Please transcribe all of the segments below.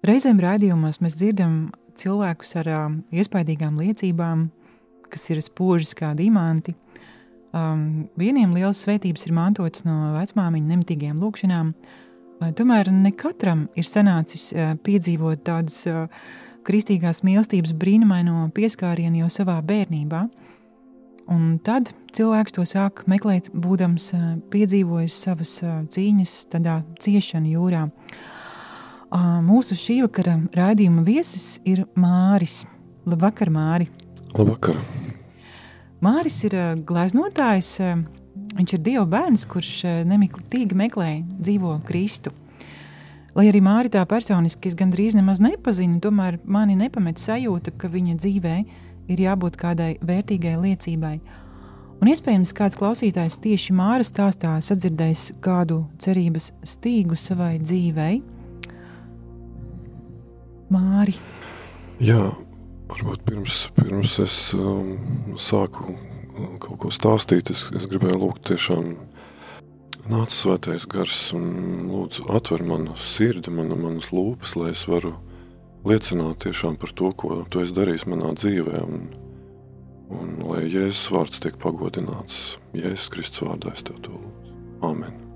Reizēm raidījumos mēs dzirdam cilvēkus ar uh, iespaidīgām liecībām, kas ir spožas kā diamanti. Um, vieniem liels svētības ir mantotas no vecmāmiņa nemitīgiem lūkšanām, uh, tomēr ne katram ir sanācis uh, piedzīvot tādas uh, kristīgās mīlestības brīnumaino pieskārienu jau savā bērnībā. Un tad cilvēks to sāk meklēt, būdams uh, piedzīvojis savas uh, cīņas tādā ciešanu jūrā. Uh, mūsu šī vakara raidījuma viesis ir Māris. Labvakar, Māri! Labvakar! Māris ir gleznotājs. Viņš ir Dieva bērns, kurš nemiklīgi meklē dzīvo Kristu. Lai arī Māri tā personiski es gandrīz nemaz nepazinu, tomēr mani nepamet sajūta, ka viņa dzīvē ir jābūt kādai vērtīgai liecībai. Un iespējams, kāds klausītājs tieši Māra stāstā sadzirdējis kādu cerības stīgu savai dzīvei. Māri. Jā, varbūt pirms, pirms es um, sāku um, kaut ko stāstīt, es, es gribēju lūgt tiešām nāc svētais gars un lūdzu atver manu sirdi, manu, manas lūpas, lai es varu liecināt tiešām par to, ko tu esi darījis manā dzīvē un, un lai Jēzus vārds tiek pagodināts. Jēzus Kristus vārdā es tev to lūdzu. Amen.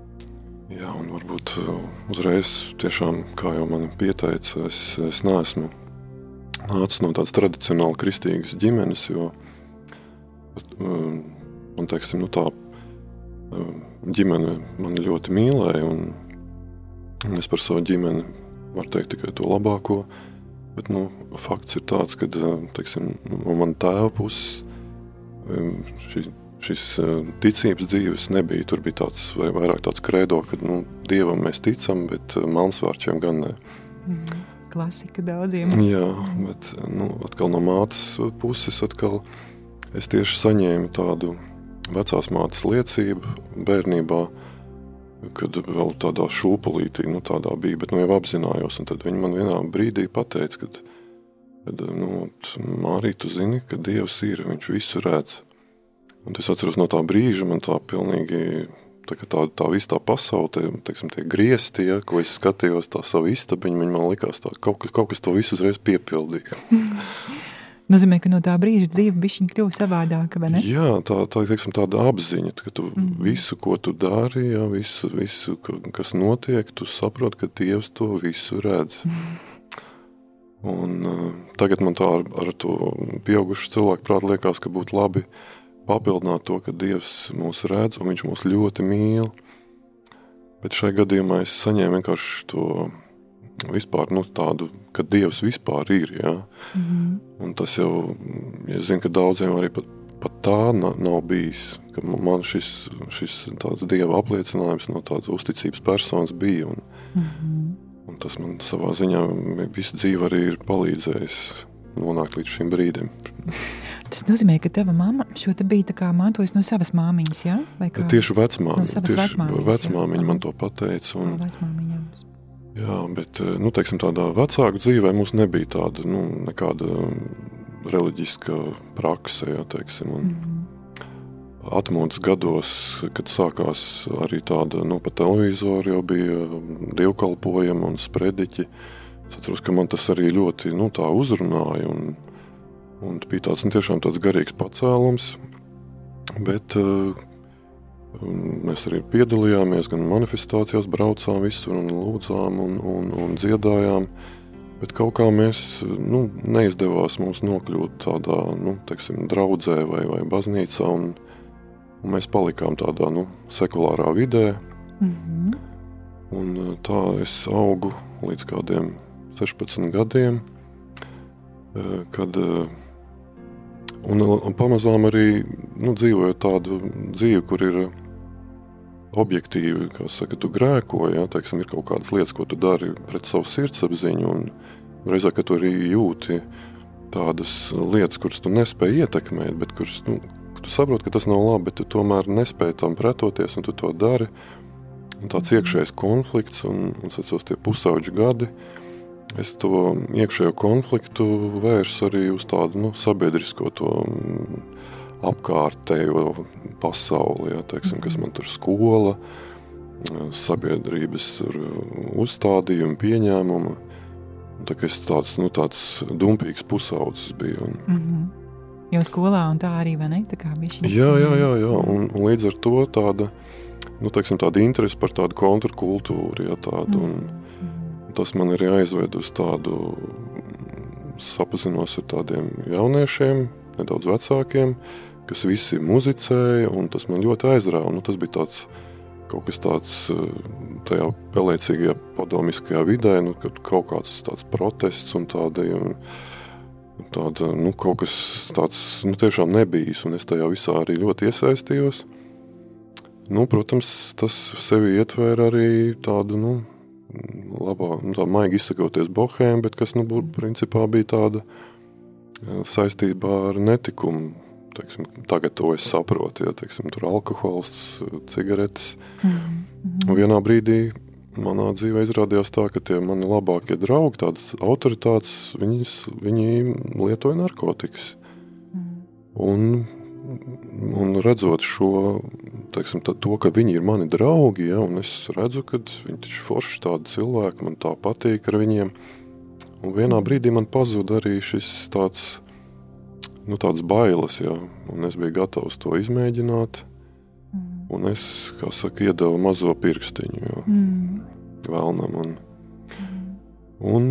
Jā, un varbūt uh, uzreiz tiešām, kā jau man pieteica, es, es neesmu nācis no tādas tradicionāli kristīgas ģimenes, jo man, teiksim, nu tā um, ģimene mani ļoti mīlēja, un, es par savu ģimeni varu teikt tikai to labāko, bet, nu, fakts ir tāds, ka, teiksim, no man tēva puses šī šis eh, ticības dzīves nebija. Tur bija tāds vai vairāk tāds kredo, ka nu, Dievam mēs ticam, bet eh, Mansvārčiem gan ne. Mm, klasika daudziem. Jā, bet nu, atkal no mātes puses atkal es tieši saņēmu tādu vecās mātes liecību bērnībā, kad vēl tādā šūpulītī nu, tādā bija, bet nu jau apzinājos, un tad viņi man vienā brīdī pateica, kad, kad nu, Mārī, tu zini, ka Dievs ir, viņš visu redz. Un es atceros no tā brīža, man tā pilnīgi tā, tā, tā visa tā pasaule, tie, teiksim, tie griezti, ja, ko es skatījos, tā savu istabiņu, man likās tā, kaut, kaut kas to visu uzreiz piepildīja. Nozīmē, ka no tā brīža dzīve bišķiņ kļuva savādāka? Jā, tā, tā teiksim, tāda apziņa, ka tu mm. visu, ko tu dari, jā, visu, visu, kas notiek, tu saproti, ka Dievs to visu redz. Mm. Un uh, tagad man tā ar, ar to pieaugušu cilvēku prāt liekas, ka būtu labi uh, papildināt to, ka Dievs mūs redz un Viņš mūs ļoti mīl. Bet šajā gadījumā es saņēmu vienkārši to vispār nu, tādu, ka Dievs vispār ir. Ja? Mm -hmm. Un tas jau, ja es zinu, ka daudziem arī pat, pat tā nav, nav bijis. Man šis, šis tāds Dieva apliecinājums no tādas uzticības personas bija. Un, mm -hmm. un tas man savā ziņā visu dzīvi arī ir palīdzējis nonākt līdz šim brīdim. Tas nozīmē, ka tava mamma šo te bija mantojusi no savas māmiņas, ja? Vai kā? Tieši vecmāmiņa. No tieši vecmāmiņas, vecmāmiņa man to pateica. Un, no jā, bet, eh, nu, teiksim, tādā vecāku dzīvē mums nebija tāda, nu, nekāda reliģiska prakse, jā, teiksim, un mm -hmm. atmodas gados, kad sākās arī tāda, nu, pa televizoru jau bija dievkalpojumi un sprediķi, es atceros, ka man tas arī ļoti, nu, uzrunāja, un, Un bija tāds nu, tiešām tāds garīgs pacēlums, bet uh, mēs arī piedalījāmies gan manifestācijās, braucām visur un lūdzām un, un, un dziedājām. Bet kaut kā mēs nu, neizdevās mums nokļūt tādā nu, teiksim, draudzē vai, vai baznīcā, un, un mēs palikām tādā nu, sekulārā vidē. Mm -hmm. Un eh, tā es augu līdz kādiem 16 gadiem, eh, kad Un, un pamazām arī nu, dzīvojot tādu dzīvi, kur ir objektīvi, kā saka, tu grēko, ja, teiksim, ir kaut kādas lietas, ko tu dari pret savu sirdsapziņu, un, reizē, kad tu arī jūti tādas lietas, kuras tu nespēji ietekmēt, bet kuras, nu, tu saproti, ka tas nav labi, bet tu tomēr nespēji tam pretoties, un tu to dari. Un tāds iekšējs konflikts, un, un atceros tie pusauģi gadi, es to iekšējo konfliktu vērsu arī uz tādu nu, sabiedrisko to mm, apkārtējo pasauli, ja, teiksim, kas man tur skola, sabiedrības uzstādījumi, pieņēmumi. Tā kā es tāds, nu, tāds dumpīgs pusaudzis biju. Un, mm -hmm. Jau skolā un tā arī, vai ne? Tā kā bišķi. Jā, jā, jā, jā. Un, un līdz ar to tāda, nu, teiksim, tāda interese par tādu kontrkultūru, ja tādu, un, mm -hmm. Tas man ir aizved uz tādu, sapazinos ar tādiem jauniešiem, nedaudz vecākiem, kas visi muzicēja, un tas man ļoti aizrāva. Nu, tas bija tāds, kaut kas tāds tajā pelēcīgajā padomiskajā vidē, nu, kad kaut kāds tāds protests un tāda, un, tāda nu, kaut kas tāds nu, tiešām nebijis, un es tajā visā arī ļoti iesaistījos. Nu, protams, tas sevi ietvēra arī tādu, nu, labā, nu, tā maigi izsakoties bohēm, bet kas, nu, principā bija tāda saistībā ar netikumu, teiksim, tagad to es saprotu, ja, teiksim, tur alkohols, cigaretes. Mm -hmm. Un vienā brīdī manā dzīvē izrādījās tā, ka tie mani labākie draugi, tādas autoritātes, viņas, viņi lietoja narkotikas. Mm. Un, un redzot šo, teiksim, to, ka viņi ir mani draugi, ja, un es redzu, ka viņi taču forši tādi cilvēki, man tā patīk ar viņiem. Un vienā brīdī man pazuda arī šis tāds nu, tādas bailes, jā, un es biju gatavs to izmēģināt. Mm. Un es, kā saka, iedevu mazo pirkstiņu jā, mm. vēlnam. Un, mm. un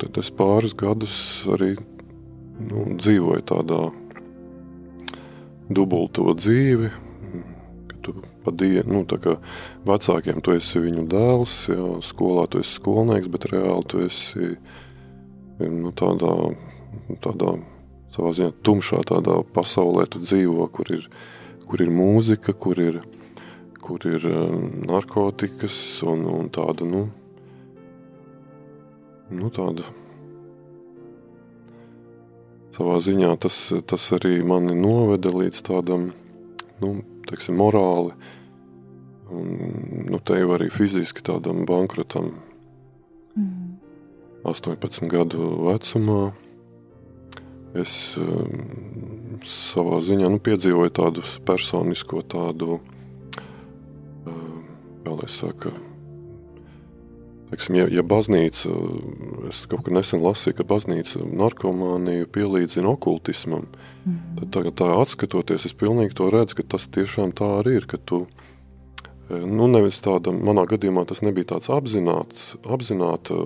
tad es pāris gadus arī nu, dzīvoju tādā dubulto dzīvi, dienu, nu, tā kā vecākiem tu esi viņu dēls, jā, skolā tu esi skolnieks, bet reāli tu esi nu, tādā, tādā savā ziņā tumšā tādā pasaulē tu dzīvo, kur ir, kur ir mūzika, kur ir, kur ir um, narkotikas un, un tāda, nu, nu tāda savā ziņā tas, tas arī mani noveda līdz tādam, nu, teiksim, morāli un, nu, te jau arī fiziski tādam bankrotam. Mm. 18 gadu vecumā es um, savā ziņā nu, piedzīvoju tādu personisko tādu, um, kā lai saka, teiksim, ja, ja baznīca, es kaut kur nesen lasīju, ka baznīca narkomāniju pielīdzina okultismam, mm. tad tagad tā atskatoties, es pilnīgi to redzu, ka tas tiešām tā arī ir, ka tu, eh, nu nevis tāda, manā gadījumā tas nebija tāds apzināts, apzināta,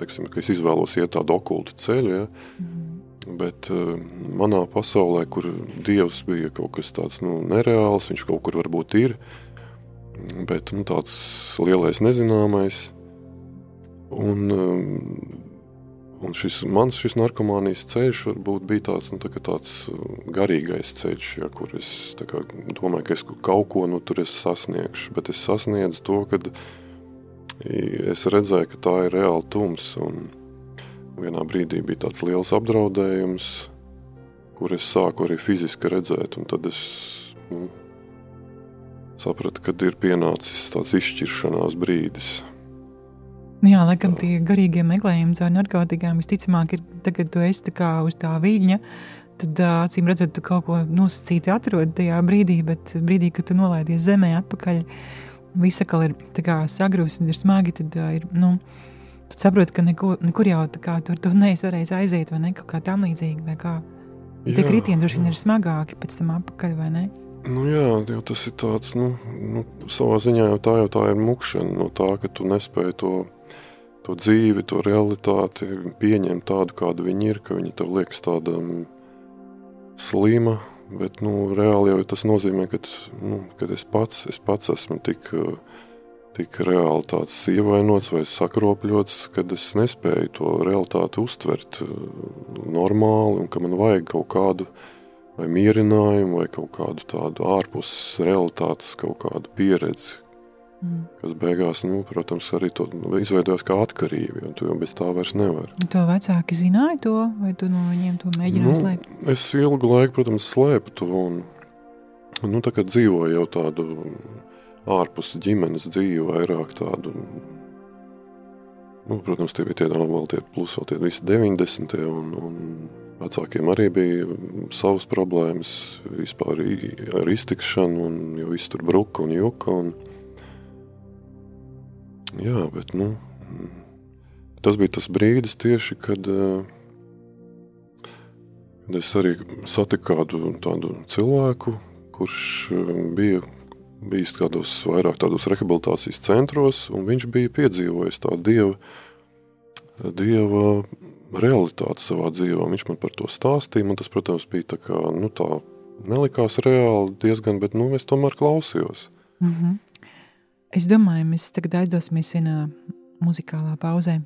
teiksim, ka es izvēlos iet tādu okultu ceļu, ja, mm Bet uh, manā pasaulē, kur Dievs bija kaut kas tāds nu, nereāls, viņš kaut kur varbūt ir, bet nu, tāds lielais nezināmais. Un, um, un šis mans šis narkomānijas ceļš varbūt bija tāds, nu, tā tāds garīgais ceļš, ja, kur es kā, domāju, ka es kaut ko nu, tur sasniegšu, bet es sasniedzu to, kad es redzēju, ka tā ir reāli tums. Un, vienā brīdī bija tāds liels apdraudējums, kur es sāku arī fiziski redzēt, tad es nu, sapratu, kad ir pienācis tāds izšķiršanās brīdis. Jā, laikam tie garīgie meklējumi caur narkotikām visticamāk ir tagad, kad tu esi tā kā uz tā viļņa, tad acīm redzot, tu kaut ko nosacīti atrodi tajā brīdī, bet brīdī, kad tu nolaidies zemē atpakaļ, viss atkal ir sagrūst un ir smagi, tad ir, nu, Tu saproti, ka neko, nekur jau kā, tur tu neesi varējis aiziet, vai ne? Kaut kā tam kā. Jā. Tie kritieni droši vien ir smagāki pēc tam apakaļ, vai ne? Nu jā, jo tas ir tāds, nu, nu, savā ziņā jau tā, jau tā ir mukšana no tā, ka tu nespēji to, to dzīvi, to realitāti pieņemt tādu, kāda viņi ir, ka viņi tev liekas tāda slima, bet, nu, reāli jau tas nozīmē, ka, nu, ka es pats, es pats esmu tik tik reāli tāds ievainots vai sakropļots, kad es nespēju to realitāti uztvert normāli un ka man vajag kaut kādu vai mierinājumu vai kaut kādu tādu ārpus realitātes kaut kādu pieredzi, Mm. Kas beigās, nu, protams, arī to izveidojas kā atkarība, jo tu jau bez tā vairs nevari. To vecāki zināja to, vai tu no viņiem to mēģināji nu, slēpt? Es ilgu laiku, protams, slēpu to, un, nu, tā kā dzīvoju jau tādu ārpus ģimenes dzīvi, vairāk tādu, nu, protams, tie bija tie vēl tie plus vēl tie visi 90. un, un vecākiem arī bija savas problēmas vispār ar iztikšanu, un jo viss tur bruka un juka, un, Jā, bet nu, tas bija tas brīdis tieši, kad, eh, kad es arī satiku kādu tādu cilvēku, kurš eh, bija bijis kādos vairāk tādos rehabilitācijas centros, un viņš bija piedzīvojis tādu dieva, dieva realitāti savā dzīvē. Viņš man par to stāstīja, man tas, protams, bija tā kā, nu tā nelikās reāli diezgan, bet, nu, es tomēr klausījos. Mm -hmm. Es domāju, mēs tagad aizdosimies vienā muzikālā pauzē.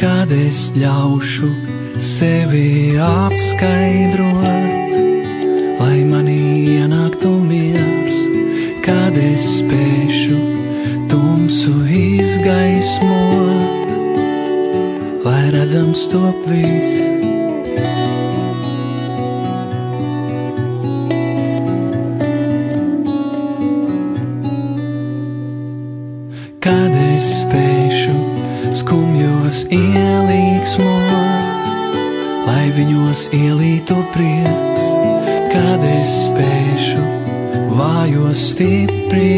Kad es ļaušu sevi apskaidrot, lai manī ienāktu miers, kad es spēšu tumsu izgaismot lai redzams top viss. Es spēšu skumjos ielīgsmot, lai viņos ielītu prieks, es spēšu vājos stiprināt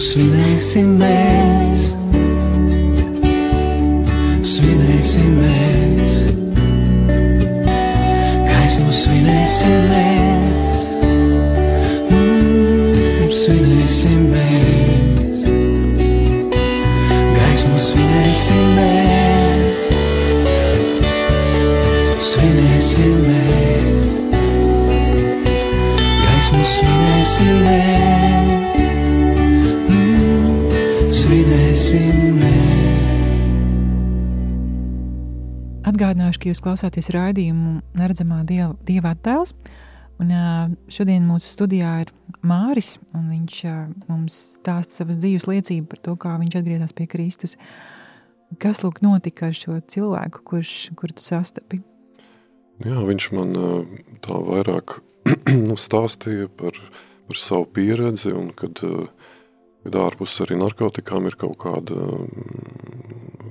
svinēsim mēs, svinēsim mēs, gaismu svinēsim mēs, mm, svinēsim mēs, gaismu svinēsim mēs, svinēsim mēs, gaismu svinēsim mēs mēs. Atgādināšu, ka jūs klausāties raidījumu Neredzamā dieva, dieva attēls. Un, šodien mūsu studijā ir Māris, un viņš mums stāsta savas dzīves liecību par to, kā viņš atgriezās pie Kristus. Kas lūk notika ar šo cilvēku, kurš, kuru tu sastapi? Jā, viņš man tā vairāk nu, stāstīja par, par savu pieredzi, un kad uh, kad ārpus arī narkotikām ir kaut kāda,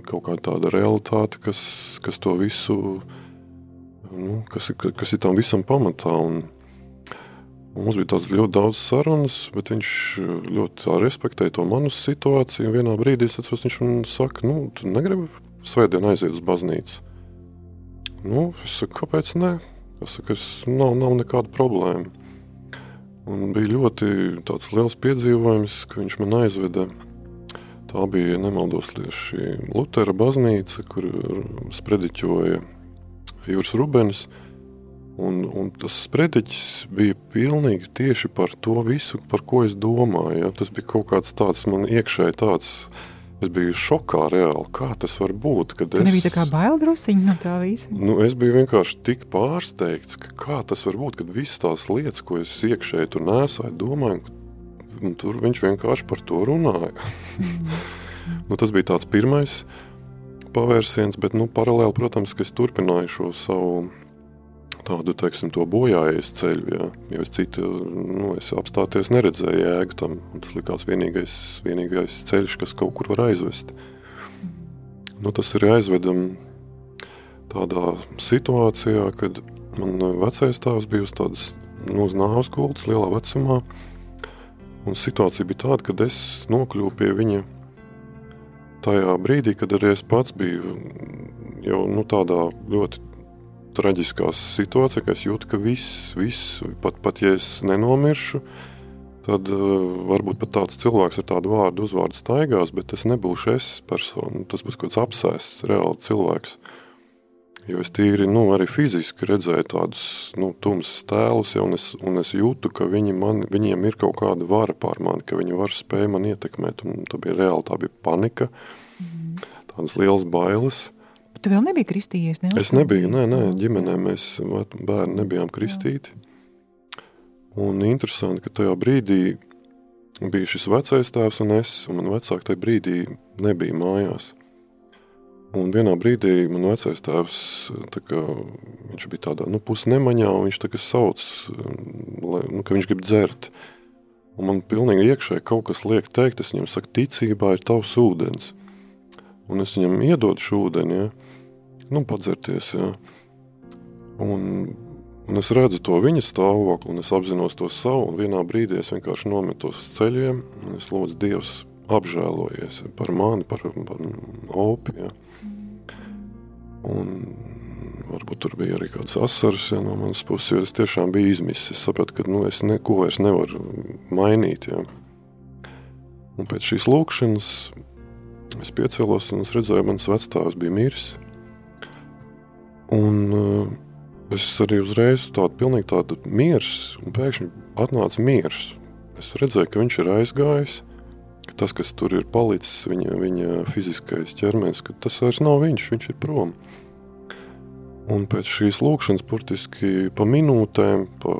kaut kāda tāda realitāte, kas, kas to visu nu, kas, ir, kas ir tam visam pamatā. Un, Mums bija tāds ļoti daudz sarunas, bet viņš ļoti respektēja to manu situāciju. Vienā brīdī atceros, viņš man saka, nu, tu negribi svētdien aiziet uz baznīcu. Nu, es saku, kāpēc ne? Es saku, es nav, nav nekāda problēma. Un bija ļoti liels piedzīvojums, ka viņš man aizveda. Tā bija nemaldos tieši Lutera baznīca, kur sprediķoja Jūras Rubens. Un, un tas sprediķis bija pilnīgi tieši par to visu, par ko es domāju. Ja? Tas bija kaut kāds tāds man iekšēji tāds. Es biju šokā reāli, kā tas var būt. Tur es... nebija tā kā bail drusciņi no tā visa. Nu, es biju vienkārši tik pārsteigts, ka kā tas var būt, kad visas tās lietas, ko es iekšēji tur nesāju, domāju, un tur viņš vienkārši par to runāja. Mm. nu, tas bija tāds pirmais pavērsiens, bet nu, paralēli, protams, ka es turpināju šo savu tādu, teiksim, bojājies ceļu, jā, jo es citu, nu, es apstāties neredzēju jēgu tam, tas likās vienīgais, vienīgais ceļš, kas kaut kur var aizvest. Nu, tas arī aizvedam tādā situācijā, kad man vecais tēvs bija uz tādas, nu, uz nāvas kultas lielā vecumā, un situācija bija tāda, kad es nokļuvu pie viņa tajā brīdī, kad arī es pats biju jau, nu, tādā ļoti traģiskā situācijā, ka es jūtu, ka viss, viss pat, pat ja es nenomiršu, tad uh, varbūt pat tāds cilvēks ar tādu vārdu uzvārdu staigās, bet tas nebūšu es persona. Tas būs kaut kāds apsēsts, reāli cilvēks. Jo es tīri, nu, arī fiziski redzēju tādus nu, tumsus tēlus, ja, un, es, un es jūtu, ka viņi man, viņiem ir kaut kāda vara pār mani, ka viņi var spēj man ietekmēt. Un tā bija reāli, tā bija panika, mm. tādas lielas bailes. Tu vēl nebija kristījies? Ne? Es nebiju, nē, nē, ģimenē mēs bērni nebijām kristīti. Un interesanti, ka tajā brīdī bija šis vecais tēvs un es, un man vecāki tajā brīdī nebija mājās. Un vienā brīdī man vecais tēvs, kā, viņš bija tādā nu, pusnemaņā, un viņš tā kā sauc, lai, nu, ka viņš grib dzert. Un man pilnīgi iekšē kaut kas liek teikt, es viņam saku, ticībā ir tavs ūdens. Un es viņam iedodu šo ūdeni, ja, nu, padzerties. Ja. Un, un es redzu to viņa stāvokli, un es apzinos to savu, un vienā brīdī es vienkārši nometos uz ceļiem, un es lūdzu Dievs apžēlojies par mani, par, par opi. Ja. Un varbūt tur bija arī kāds asars ja, no manas puses, jo es tiešām biju izmisis. Es sapratu, ka nu, es neko vairs nevaru mainīt. Ja. Un pēc šīs lūkšanas es piecēlos un es redzēju, ka mans vecstāvs bija miris. Un uh, es arī uzreiz tādu pilnīgi tādu miers, un pēkšņi atnāca miers. Es redzēju, ka viņš ir aizgājis, ka tas, kas tur ir palicis, viņa, viņa fiziskais ķermenis, ka tas vairs nav viņš, viņš ir prom. Un pēc šīs lūkšanas, burtiski pa minūtēm, pa,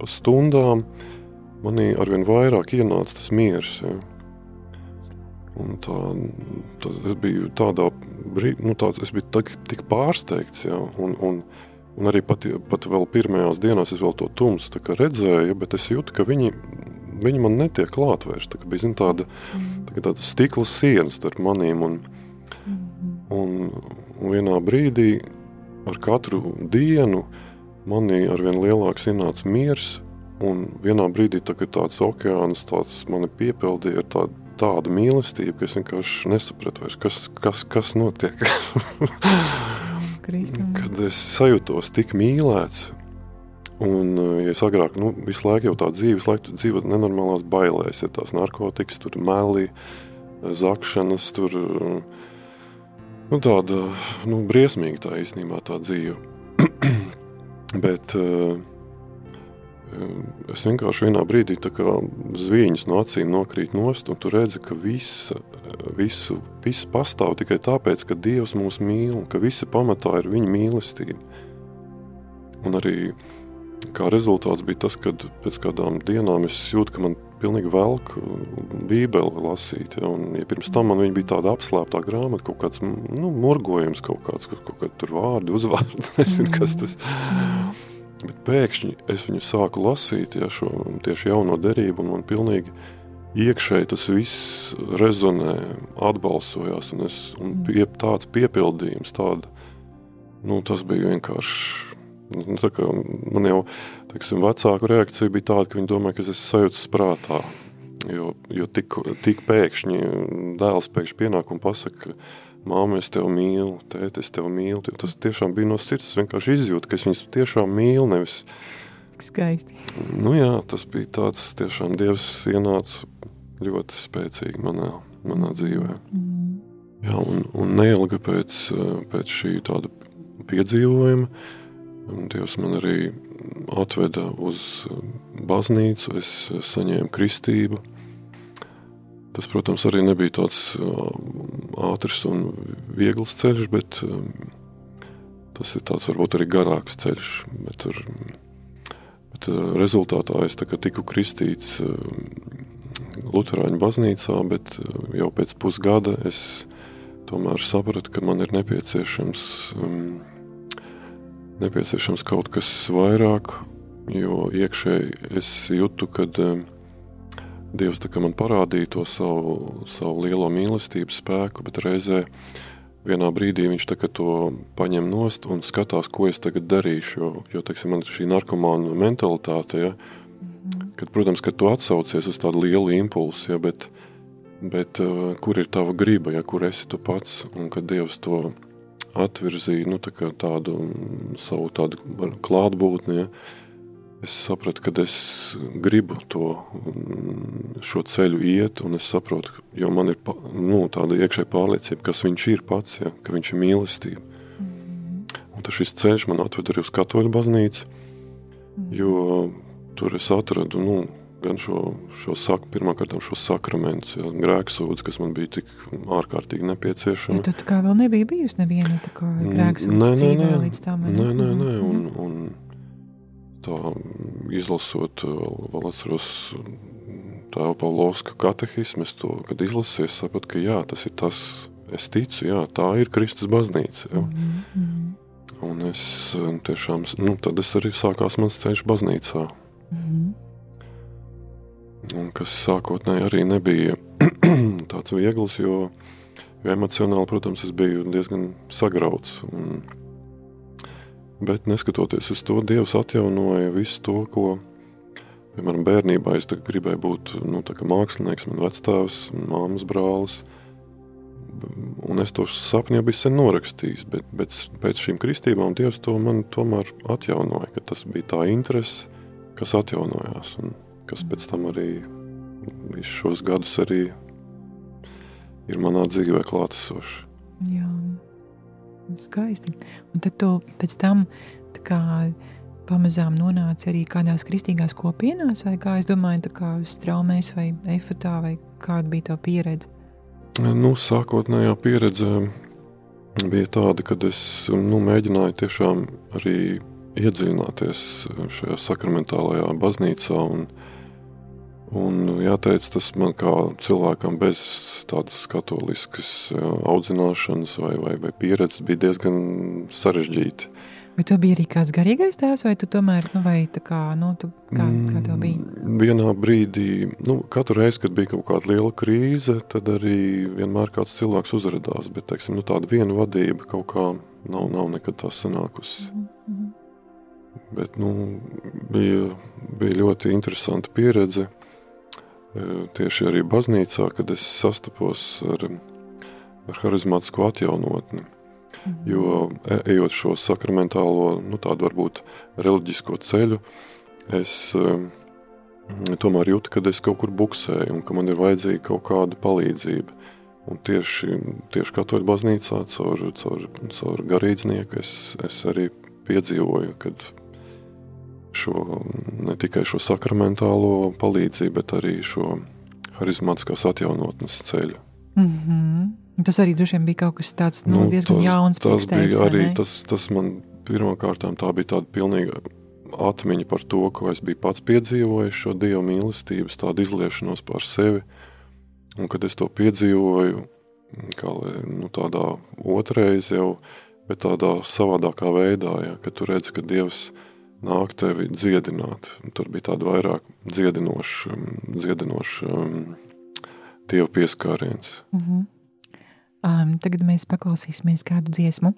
pa stundām, manī arvien vairāk ienāca tas miers. Ja. Un tā, tā, es biju tādā brīdī, nu, tāds, es biju tik, tik pārsteigts. Ja, un, un, un arī pat, pat vēl pirmajās dienās es vēl to tumsu redzēju, bet es jūtu, ka viņi, viņi man netiek klāt vairs. Tā bija zin, tāda, tā, tāda stikla siena starp manīm. Un, un, un vienā brīdī ar katru dienu manī arvien lielāks ienāca miers. Un vienā brīdī tā, tāds okeāns tāds mani piepildīja ar tādu tāda mīlestība, ka es vienkārši nesapratu, vairs, kas, kas, kas notiek. Kad es sajūtos tik mīlēts, un ja es agrāk nu, visu laiku jau tā dzīves laiku dzīvot nenormālās bailēs, ja tās narkotikas, tur meli, zakšanas, tur nu, tāda nu, briesmīga tā īstenībā tā dzīve. Bet uh, Es vienkārši vienā brīdī zvīņas no acīm nokrīt nost, un tu redzi, ka visa, visu, viss pastāv tikai tāpēc, ka Dievs mūs mīl, ka visa pamatā ir viņa mīlestība. Un arī kā rezultāts bija tas, ka pēc kādām dienām es jūtu, ka man pilnīgi velk bībeli lasīt. Ja, un, ja pirms tam man bija tāda apslēptā grāmata, kaut kāds nu, murgojums, kaut kāds, kaut, kaut kāds tur vārdi, uzvārdi, nezinu, kas tas ir. Bet pēkšņi es viņu sāku lasīt, ja šo tieši jauno derību, un man pilnīgi iekšēji tas viss rezonē, atbalsojās, un, es, un pie, tāds piepildījums, tāda, nu, tas bija vienkārši. Nu, tā kā man jau teiksim, vecāku reakcija bija tāda, ka viņi domāja, ka es esmu sajūtas prātā. Jo, jo tik, tik pēkšņi dēls pēkšņi pienāk un pasaka, māma, es tevi mīlu, tēti, es tevi mīlu. Tas tiešām bija no sirds. Es vienkārši izjūtu, ka es viņus tiešām mīlu, nevis. Skaisti. Nu jā, tas bija tāds tiešām Dievs ienāca ļoti spēcīgi manā, manā dzīvē. Mm. Jā, un, un neilga pēc, pēc šī tāda piedzīvojuma Dievs man arī atveda uz baznīcu, es saņēmu kristību. Tas, protams, arī nebija tāds ātrs un viegls ceļš, bet tas ir tāds varbūt arī garāks ceļš. Bet, ar, bet rezultātā es tiku kristīts Lutāņu baznīcā, bet jau pēc pusgada es tomēr sapratu, ka man ir nepieciešams, nepieciešams kaut kas vairāk, jo iekšēji es jūtu, kad Dievs man parādīja to savu, savu lielo mīlestības spēku, bet reizē vienā brīdī viņš to paņem nost un skatās, ko es tagad darīšu. Jo, jo teiksim, man ir šī narkomāna mentalitāte, ja, kad, protams, kad tu atsaucies uz tādu lielu impulsu, ja, bet, bet uh, kur ir tava griba, ja, kur esi tu pats, un kad Dievs to atvirzīja nu, tā tādu savu tādu klātbūtni, ja, es sapratu, ka es gribu to, šo ceļu iet, un es saprotu, jo man ir nu, tāda iekšēja pārliecība, kas viņš ir pats, ja, ka viņš ir mīlestība. Un tas šis ceļš man atved arī uz katoļu baznīcu, jo tur es atradu, nu, gan šo, šo saku, pirmkārt šo sakramentus, ja, grēksūdzi, kas man bija tik ārkārtīgi nepieciešama. Ja tu tā kā vēl nebija bijusi neviena tā kā grēksūdzi dzīvē līdz tam? Nē, nē, nē, un, un tā izlasot, vēl atceros tēva Pavlovska katehismu, es to, kad izlasīju, sapratu, ka jā, tas ir tas, es ticu, jā, tā ir Kristus baznīca, jā. Mm -hmm. Un es tiešām, nu, tad es arī sākās mans ceļš baznīcā. Mm -hmm. Un kas sākotnēji arī nebija tāds viegls, jo, jo emocionāli, protams, es biju diezgan sagrauts. Un, Bet neskatoties uz to, Dievs atjaunoja visu to, ko, piemēram, bērnībā es gribēju būt nu, mākslinieks, man vectēvs, māmas brālis. Un es to sapni jau biju sen norakstījis, bet, bet pēc šīm kristībām Dievs to man tomēr atjaunoja, tas bija tā interese, kas atjaunojās un kas pēc tam arī visus šos gadus arī ir manā dzīvē klātesoši. Skaisti. Un tad tu pēc tam kā, pamazām nonāci arī kādās kristīgās kopienās, vai kā es domāju, tā kā straumēs vai efatā, vai kāda bija tā pieredze? Nu, sākotnējā pieredze bija tāda, kad es nu, mēģināju tiešām arī iedziļināties šajā sakramentālajā baznīcā un, uh, Un jāteic, tas man kā cilvēkam bez tādas katoliskas audzināšanas vai, vai, vai pieredzes bija diezgan sarežģīti. Vai tu biji arī kāds garīgais tēvs, vai tu tomēr, nu, vai tā kā, nu, tu, kā, kā tev bija? Mm, vienā brīdī, nu, katru reizi, kad bija kaut kāda liela krīze, tad arī vienmēr kāds cilvēks uzradās, bet, teiksim, nu, tāda viena vadība kaut kā nav, nav nekad tā sanākusi. Mm -hmm. Bet, nu, bija, bija ļoti interesanta pieredze tieši arī baznīcā, kad es sastapos ar, ar harizmātisko atjaunotni. Mhm. Jo e, ejot šo sakramentālo, nu tādu varbūt reliģisko ceļu, es tomēr jūtu, ka es kaut kur buksēju un ka man ir vajadzīga kaut kāda palīdzība. Un tieši, tieši katoļu baznīcā caur, caur, caur garīdznieku es, es arī piedzīvoju, kad šo, ne tikai šo sakramentālo palīdzību, bet arī šo harizmātiskās atjaunotnes ceļu. Mm -hmm. Tas arī droši vien bija kaut kas tāds nu, nu, diezgan tas, jauns. Tas bija arī, tas, tas man pirmkārtām tā bija tāda pilnīga atmiņa par to, ko es biju pats piedzīvojis, šo Dieva mīlestības, tādu izliešanos par sevi. Un kad es to piedzīvoju, kā nu, tādā otrreiz jau, bet tādā savādākā veidā, ja, kad tu redzi, ka Dievs ir nāk tevi dziedināt. Tur bija tāda vairāk dziedinoša, dziedinoša um, Dieva pieskāriens. Mm -hmm. um, tagad mēs paklausīsimies kādu dziesmu.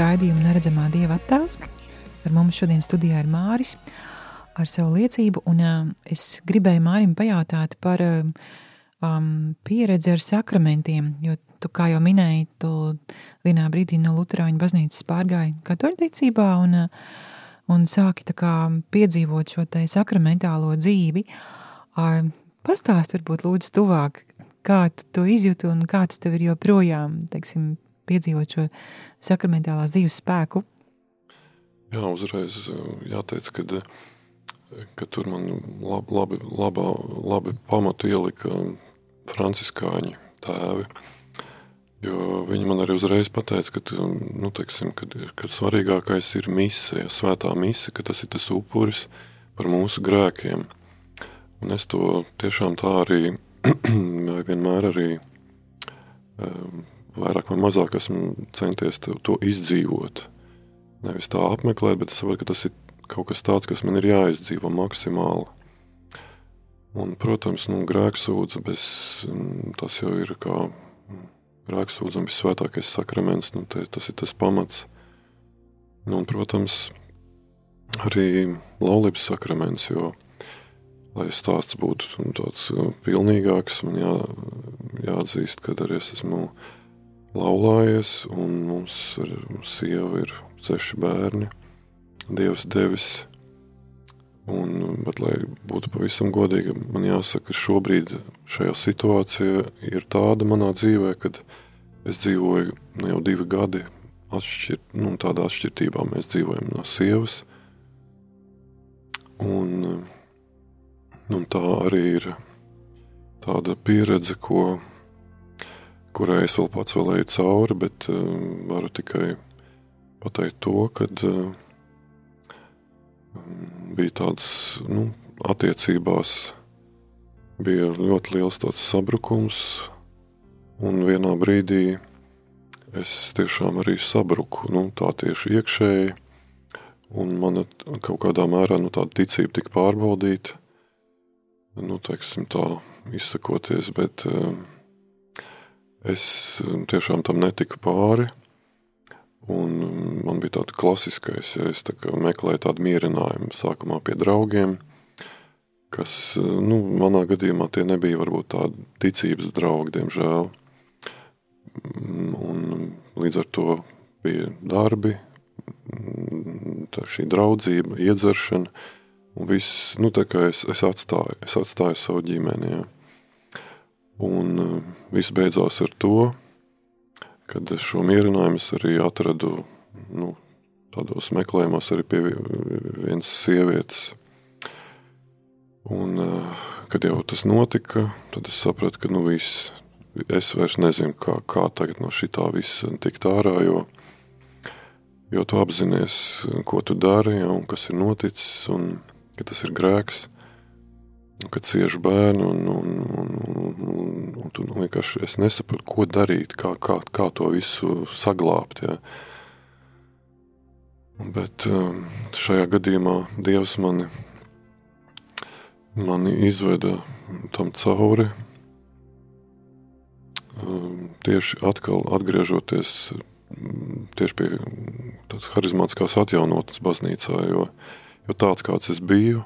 Raidījumu Neredzamā Dieva attēls. Ar mums šodien studijā ir Māris ar savu liecību, un uh, es gribēju Mārim pajautāt par um, pieredzi ar sakramentiem, jo tu, kā jau minēji, tu vienā brīdī no Luterāņu baznīcas pārgāji katoļticībā un, un sāki kā piedzīvot šo te sakramentālo dzīvi. Uh, pastāst varbūt lūdzu tuvāk, kā tu to izjūti un kā tas tev ir joprojām, teiksim, piedzīvot šo sakramentālās dzīves spēku. Jā, uzreiz eh, jāteic, ka, ka tur man lab, labi, labā, labi pamatu ielika franciskāņi tēvi. Jo viņi man arī uzreiz pateica, ka, nu, teiksim, kad, kad svarīgākais ir mise, ja svētā mise, ka tas ir tas upuris par mūsu grēkiem. Un es to tiešām tā arī vienmēr arī um, vairāk vai mazāk esmu centies to, izdzīvot. Nevis tā apmeklēt, bet es saprotu, ka tas ir kaut kas tāds, kas man ir jāizdzīvo maksimāli. Un, protams, nu, grēksūdze, bez, mm, tas jau ir kā mm, grēksūdze un visvētākais sakraments, nu, te, tas ir tas pamats. Nu, un, protams, arī laulības sakraments, jo, lai stāsts būtu nu, tāds pilnīgāks, man jā, jāatzīst, ka arī es esmu laulājies, un mums ar sievu ir seši bērni. Dievs devis. Un, bet, lai būtu pavisam godīgi, man jāsaka, ka šobrīd šajā situācijā ir tāda manā dzīvē, kad es dzīvoju nu, jau divi gadi atšķir, nu, tādā atšķirtībā. Mēs dzīvojam no sievas. Un, un tā arī ir tāda pieredze, ko, kurai es vēl pats vēl eju cauri, bet uh, varu tikai pateikt to, ka uh, bija tāds nu, attiecībās, bija ļoti liels sabrukums, un vienā brīdī es tiešām arī sabruku, nu, tā tieši iekšēji, un mana kaut kādā mērā nu, tāda ticība tika pārbaudīta. nu, teiksim tā, izsakoties, bet uh, es tiešām tam netiku pāri. Un man bija tāds klasiskais, ja es tā meklēju tādu mierinājumu sākumā pie draugiem, kas, nu, manā gadījumā tie nebija varbūt tādi ticības draugi, diemžēl. Un līdz ar to bija darbi, tā šī draudzība, iedzeršana, un viss, nu, tā kā es, es atstāju, es atstāju savu ģimeni, ja. Un viss beidzās ar to, kad šo mierinājumu es arī atradu, nu, tādos meklējumos arī pie vienas sievietes. Un, kad jau tas notika, tad es sapratu, ka, nu, viss, es vairs nezinu, kā, kā tagad no šitā visa tikt ārā, jo jo tu apzinājies, ko tu dari un kas ir noticis, un ka tas ir grēks, un ka cieši bērni, un, un, un, un, un tu nu, vienkārši nesaproti, ko darīt, kā, kā, kā to visu saglabāt. Ja. Bet um, šajā gadījumā Dievs mani, mani izveda tam cauri. Um, tieši atkal atgriežoties tieši pie tādas harizmātiskās atjaunotnes baznīcā, jo, jo tāds, kāds es biju,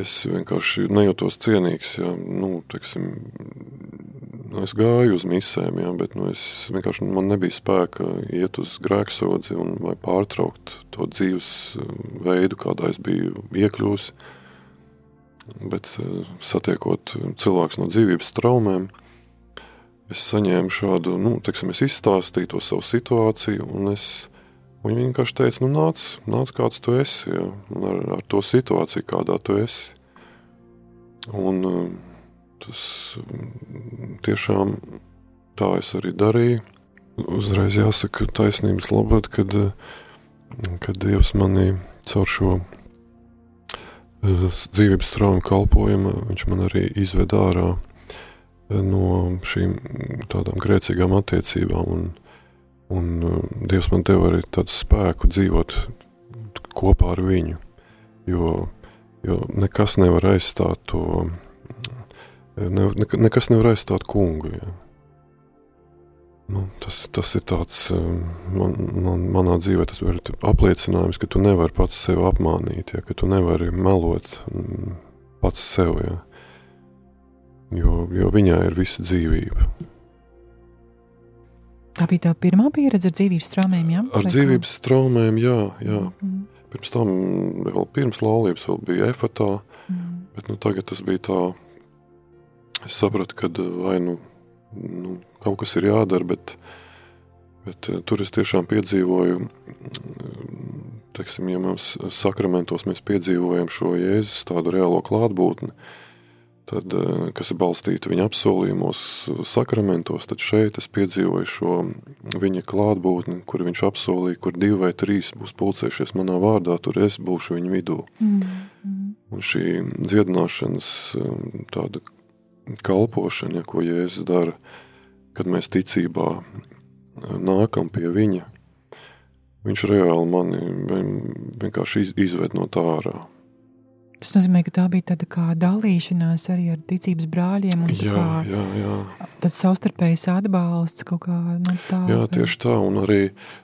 es vienkārši nejūtos cienīgs, ja, nu, teiksim, nu, es gāju uz misēm, ja, bet nu, es vienkārši man nebija spēka iet uz grēksodzi un pārtraukt to dzīves eh, veidu, kādā es biju iekļūsi, bet eh, satiekot cilvēks no dzīvības traumēm, es saņēmu šādu, nu, teiksim, es izstāstīju to savu situāciju, un es, viņi vienkārši teica, nu, nāc, nāc kāds tu esi, ja, ar, ar to situāciju, kādā tu esi. Un um, tas um, tiešām tā es arī darīju. Uzreiz jāsaka taisnības labad, kad, kad Dievs mani caur šo uh, dzīvības traumu kalpojumu, viņš man arī izved ārā no šīm tādām grēcīgām attiecībām. Un, un uh, Dievs man deva arī tādu spēku dzīvot kopā ar viņu. Jo, jo nekas nevar aizstāt to, ne, ne, nekas nevar aizstāt kungu. Ja. Nu, tas, tas ir tāds, um, man, man, manā dzīvē tas var apliecinājums, ka tu nevari pats sevi apmānīt, ja, ka tu nevari melot mm, pats sev. Ja jo, jo viņā ir visa dzīvība. Tā bija tā pirmā pieredze ar dzīvības traumēm, jā? Ar Vai dzīvības kā? traumēm, jā, jā. Mm. Pirms tam, vēl pirms laulības, vēl bija efatā, mm. bet nu, tagad tas bija tā, es sapratu, ka vai nu, nu kaut kas ir jādara, bet, bet tur es tiešām piedzīvoju, teiksim, ja mēs sakramentos mēs piedzīvojam šo Jēzus tādu reālo klātbūtni, uh, tad, eh, kas ir balstīta viņa apsolījumos, sakramentos, tad šeit es piedzīvoju šo viņa klātbūtni, kur viņš apsolīja, kur divi vai trīs būs pulcējušies manā vārdā, tur es būšu viņu vidū. Mm. Un šī dziedināšanas eh, tāda kalpošana, ja, ko Jēzus dara, kad mēs ticībā eh, nākam pie viņa, viņš reāli mani vienkārši izved no tā ārā. Tas nozīmē, ka tā bija tāda kā dalīšanās arī ar ticības brāļiem. Jā, kā, jā, jā. Tāds savstarpējs atbalsts kaut kā nu, tā. Jā, tieši tā, un arī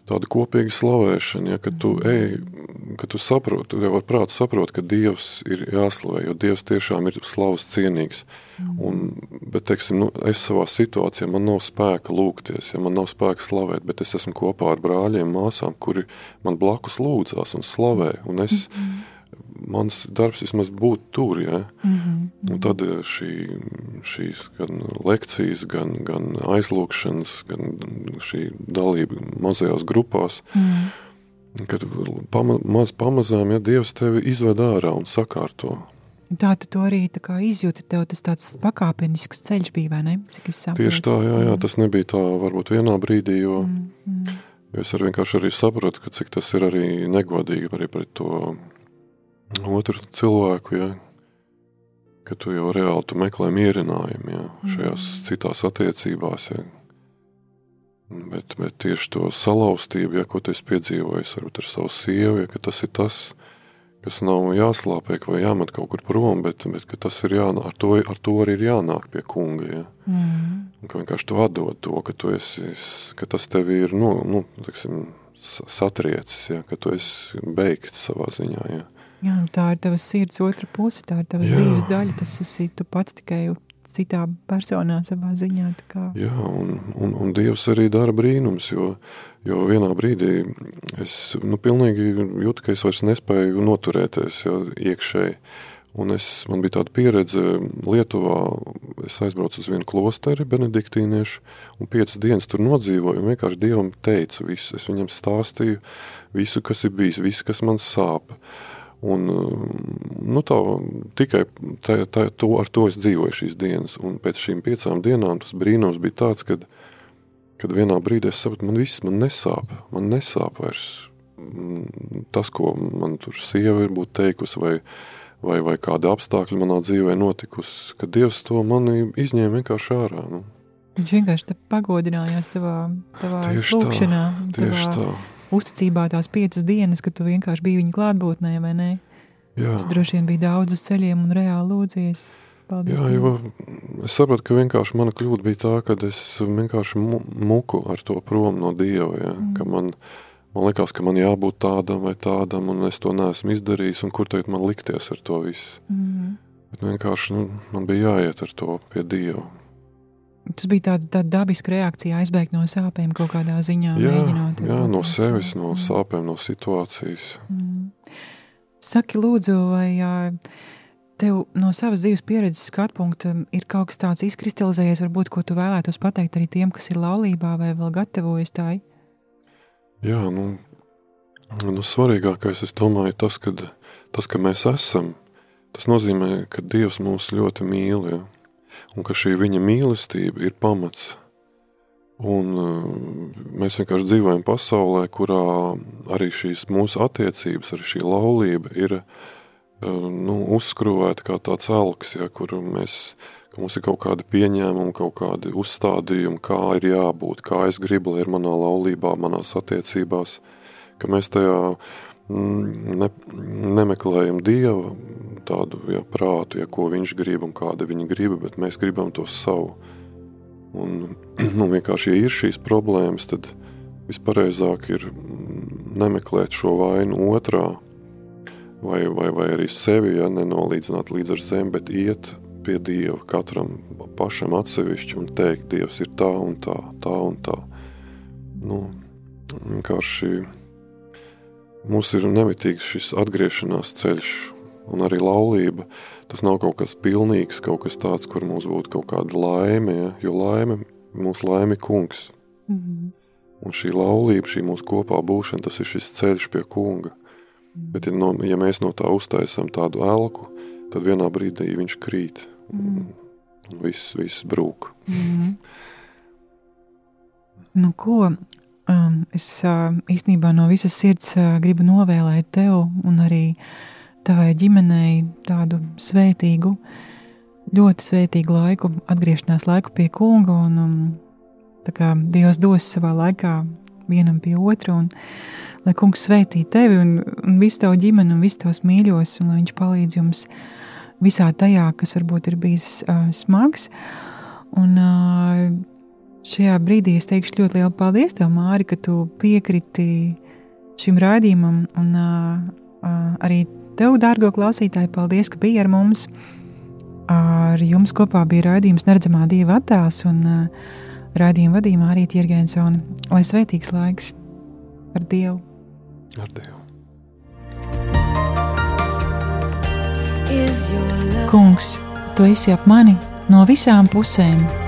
tāda kopīga slavēšana, ja, kad tu mm. ej, kad tu saproti, jau ar prātu saproti, ka Dievs ir jāslavē, jo Dievs tiešām ir slavas cienīgs. Mm. Un, bet, teiksim, nu, es savā situācijā, man nav spēka lūgties, ja man nav spēka slavēt, bet es esmu kopā ar brāļiem, māsām, kuri man blakus lūdzās un slavē, un es... Mm -hmm mans darbs vismaz būt tur. Ja? Mm -hmm. Un tad eh, šī, šīs gan lekcijas, gan, gan aizlūkšanas, gan šī dalība mazajās grupās, mm -hmm. kad pama, maz pamazām, ja Dievs tevi izved ārā un sakārto. Tā tu to arī tā kā izjūti, tev tas tāds pakāpenisks ceļš bija, vai ne? Cik es saprotu. Tieši tā, jā, jā, tas nebija tā varbūt vienā brīdī, jo, mm -hmm. jo es arī vienkārši arī saprotu, ka cik tas ir arī negodīgi arī pret to otru cilvēku, ja, ka tu jau reāli tu meklē mierinājumu ja, šajās mm. citās attiecībās. Ja. Bet, bet tieši to salauztību, ja, ko tu esi piedzīvojis varbūt ar savu sievu, ja, tas ir tas, kas nav jāslāpēk vai jāmet kaut kur prom, bet, bet tas ir jānāk, ar to, ar to arī ir jānāk pie kunga, ja. Mm. Un ka vienkārši tu atdod to, ka tu esi, ka tas tevi ir, nu, nu teksim, satriecis, ja, ka tu esi beigts savā ziņā, ja. Jā, nu tā ir tava sirds otra puse, tā ir tavas Jā. dzīves daļa, tas esi tu pats tikai citā personā savā ziņā. Jā, un, un, un Dievs arī dara brīnums, jo, jo vienā brīdī es nu, pilnīgi jūtu, ka es vairs nespēju noturēties ja, iekšēji. Un es, man bija tāda pieredze Lietuvā, es aizbraucu uz vienu klosteri benediktīniešu, un piecas dienas tur nodzīvoju, un vienkārši Dievam teicu visu. Es viņam stāstīju visu, kas ir bijis, visu, kas man sāp. Un, nu tā, tikai tā, tā, to, ar to es dzīvoju šīs dienas. Un pēc šīm piecām dienām tas brīnums bija tāds, kad, kad vienā brīdī es sapratu, man viss man nesāp. Man nesāp vairs mm, tas, ko man tur sieva ir būt teikusi, vai, vai, vai kādi apstākļi manā dzīvē notikusi, ka Dievs to mani izņēma vienkārši ārā. Nu. Viņš vienkārši pagodinājās tavā, tavā Tieši tā, lūkšanā, Tieši tavā tā. Uzticībā tās piecas dienas, kad tu vienkārši biji viņa klātbūtnē, vai ne? Jā. Tu droši vien biji daudz uz ceļiem un reāli lūdzies. Paldies. Jā, jo es sapratu, ka vienkārši mana kļūda bija tā, ka es vienkārši mu, muku ar to prom no Dieva. Ja? Mm. Ka man, man liekas, ka man jābūt tādam vai tādam, un es to neesmu izdarījis, un kur tagad man likties ar to visu. Mm. Bet vienkārši nu, man bija jāiet ar to pie Dieva. Tas bija tāda, tāda dabiska reakcija, aizbēgt no sāpēm kaut kādā ziņā. Jā, mēģinot jā no sevis, no sāpēm, no situācijas. Mm. Saki, lūdzu, vai tev no savas dzīves pieredzes skatu punkta ir kaut kas tāds izkristalizējies, varbūt, ko tu vēlētos pateikt arī tiem, kas ir laulībā vai vēl gatavojas tai? Jā, nu, nu svarīgākais, es domāju, tas, kad, tas, ka mēs esam, tas nozīmē, ka Dievs mūs ļoti mīl, ja? Un ka šī viņa mīlestība ir pamats. Un uh, mēs vienkārši dzīvojam pasaulē, kurā arī šīs mūsu attiecības, arī šī laulība ir uh, nu, uzskrūvēta kā tāds elks, ja, kur mēs, ka mums ir kaut kādi pieņēmumi, kaut kādi uzstādījumi, kā ir jābūt, kā es gribu, lai ir manā laulībā, manās attiecībās, ka mēs tajā ne, nemeklējam Dieva tādu ja, prātu, ja, ko viņš grib un kāda viņa grib, bet mēs gribam to savu. Un, nu, vienkārši, ja ir šīs problēmas, tad vispareizāk ir mm, nemeklēt šo vainu otrā, vai, vai, vai arī sevi, ja nenolīdzināt līdz ar zemi, bet iet pie Dieva katram pašam atsevišķi un teikt, Dievs ir tā un tā, tā un tā. Nu, vienkārši mums ir nemitīgs šis atgriešanās ceļš, un arī laulība. Tas nav kaut kas pilnīgs, kaut kas tāds, kur mums būtu kaut kāda laime, ja? jo laime, mūsu laime ir kungs. Mm. Un šī laulība, šī mūsu kopā būšana, tas ir šis ceļš pie kunga. Bet, ja, no, ja mēs no tā uztaisām tādu elku, tad vienā brīdī viņš krīt. Un, un viss, viss brūk. Mm. Nu, ko es uh, īstenībā no visas sirds uh, gribu novēlēt tev un arī tavai ģimenei tādu svētīgu, ļoti svētīgu laiku, atgriešanās laiku pie kunga. Un, um, tā kā Dievs dos savā laikā vienam pie otra, un lai kungs svētī tevi un, un visu tavu ģimeni un visus tos mīļos, un lai viņš palīdz jums visā tajā, kas varbūt ir bijis uh, smags. Un, uh, šajā brīdī es teikšu ļoti lielu paldies tev, Māri, ka tu piekriti šim raidījumam. Un uh, uh, arī tev, dārgo klausītāji, paldies, ka biji ar mums. Ar jums kopā bija raidījums Neredzamā Dieva attēls un uh, raidījuma vadījumā arī Tirgensona. Lai svētīgs laiks ar Dievu! Ar Dievu. Kungs, tu esi ap mani no visām pusēm!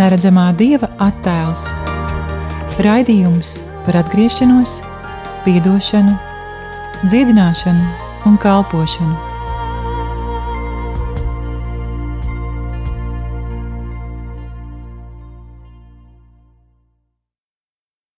Neredzamā Dieva attēls. Raidījums par atgriešanos, piedošanu, dziedināšanu un kalpošanu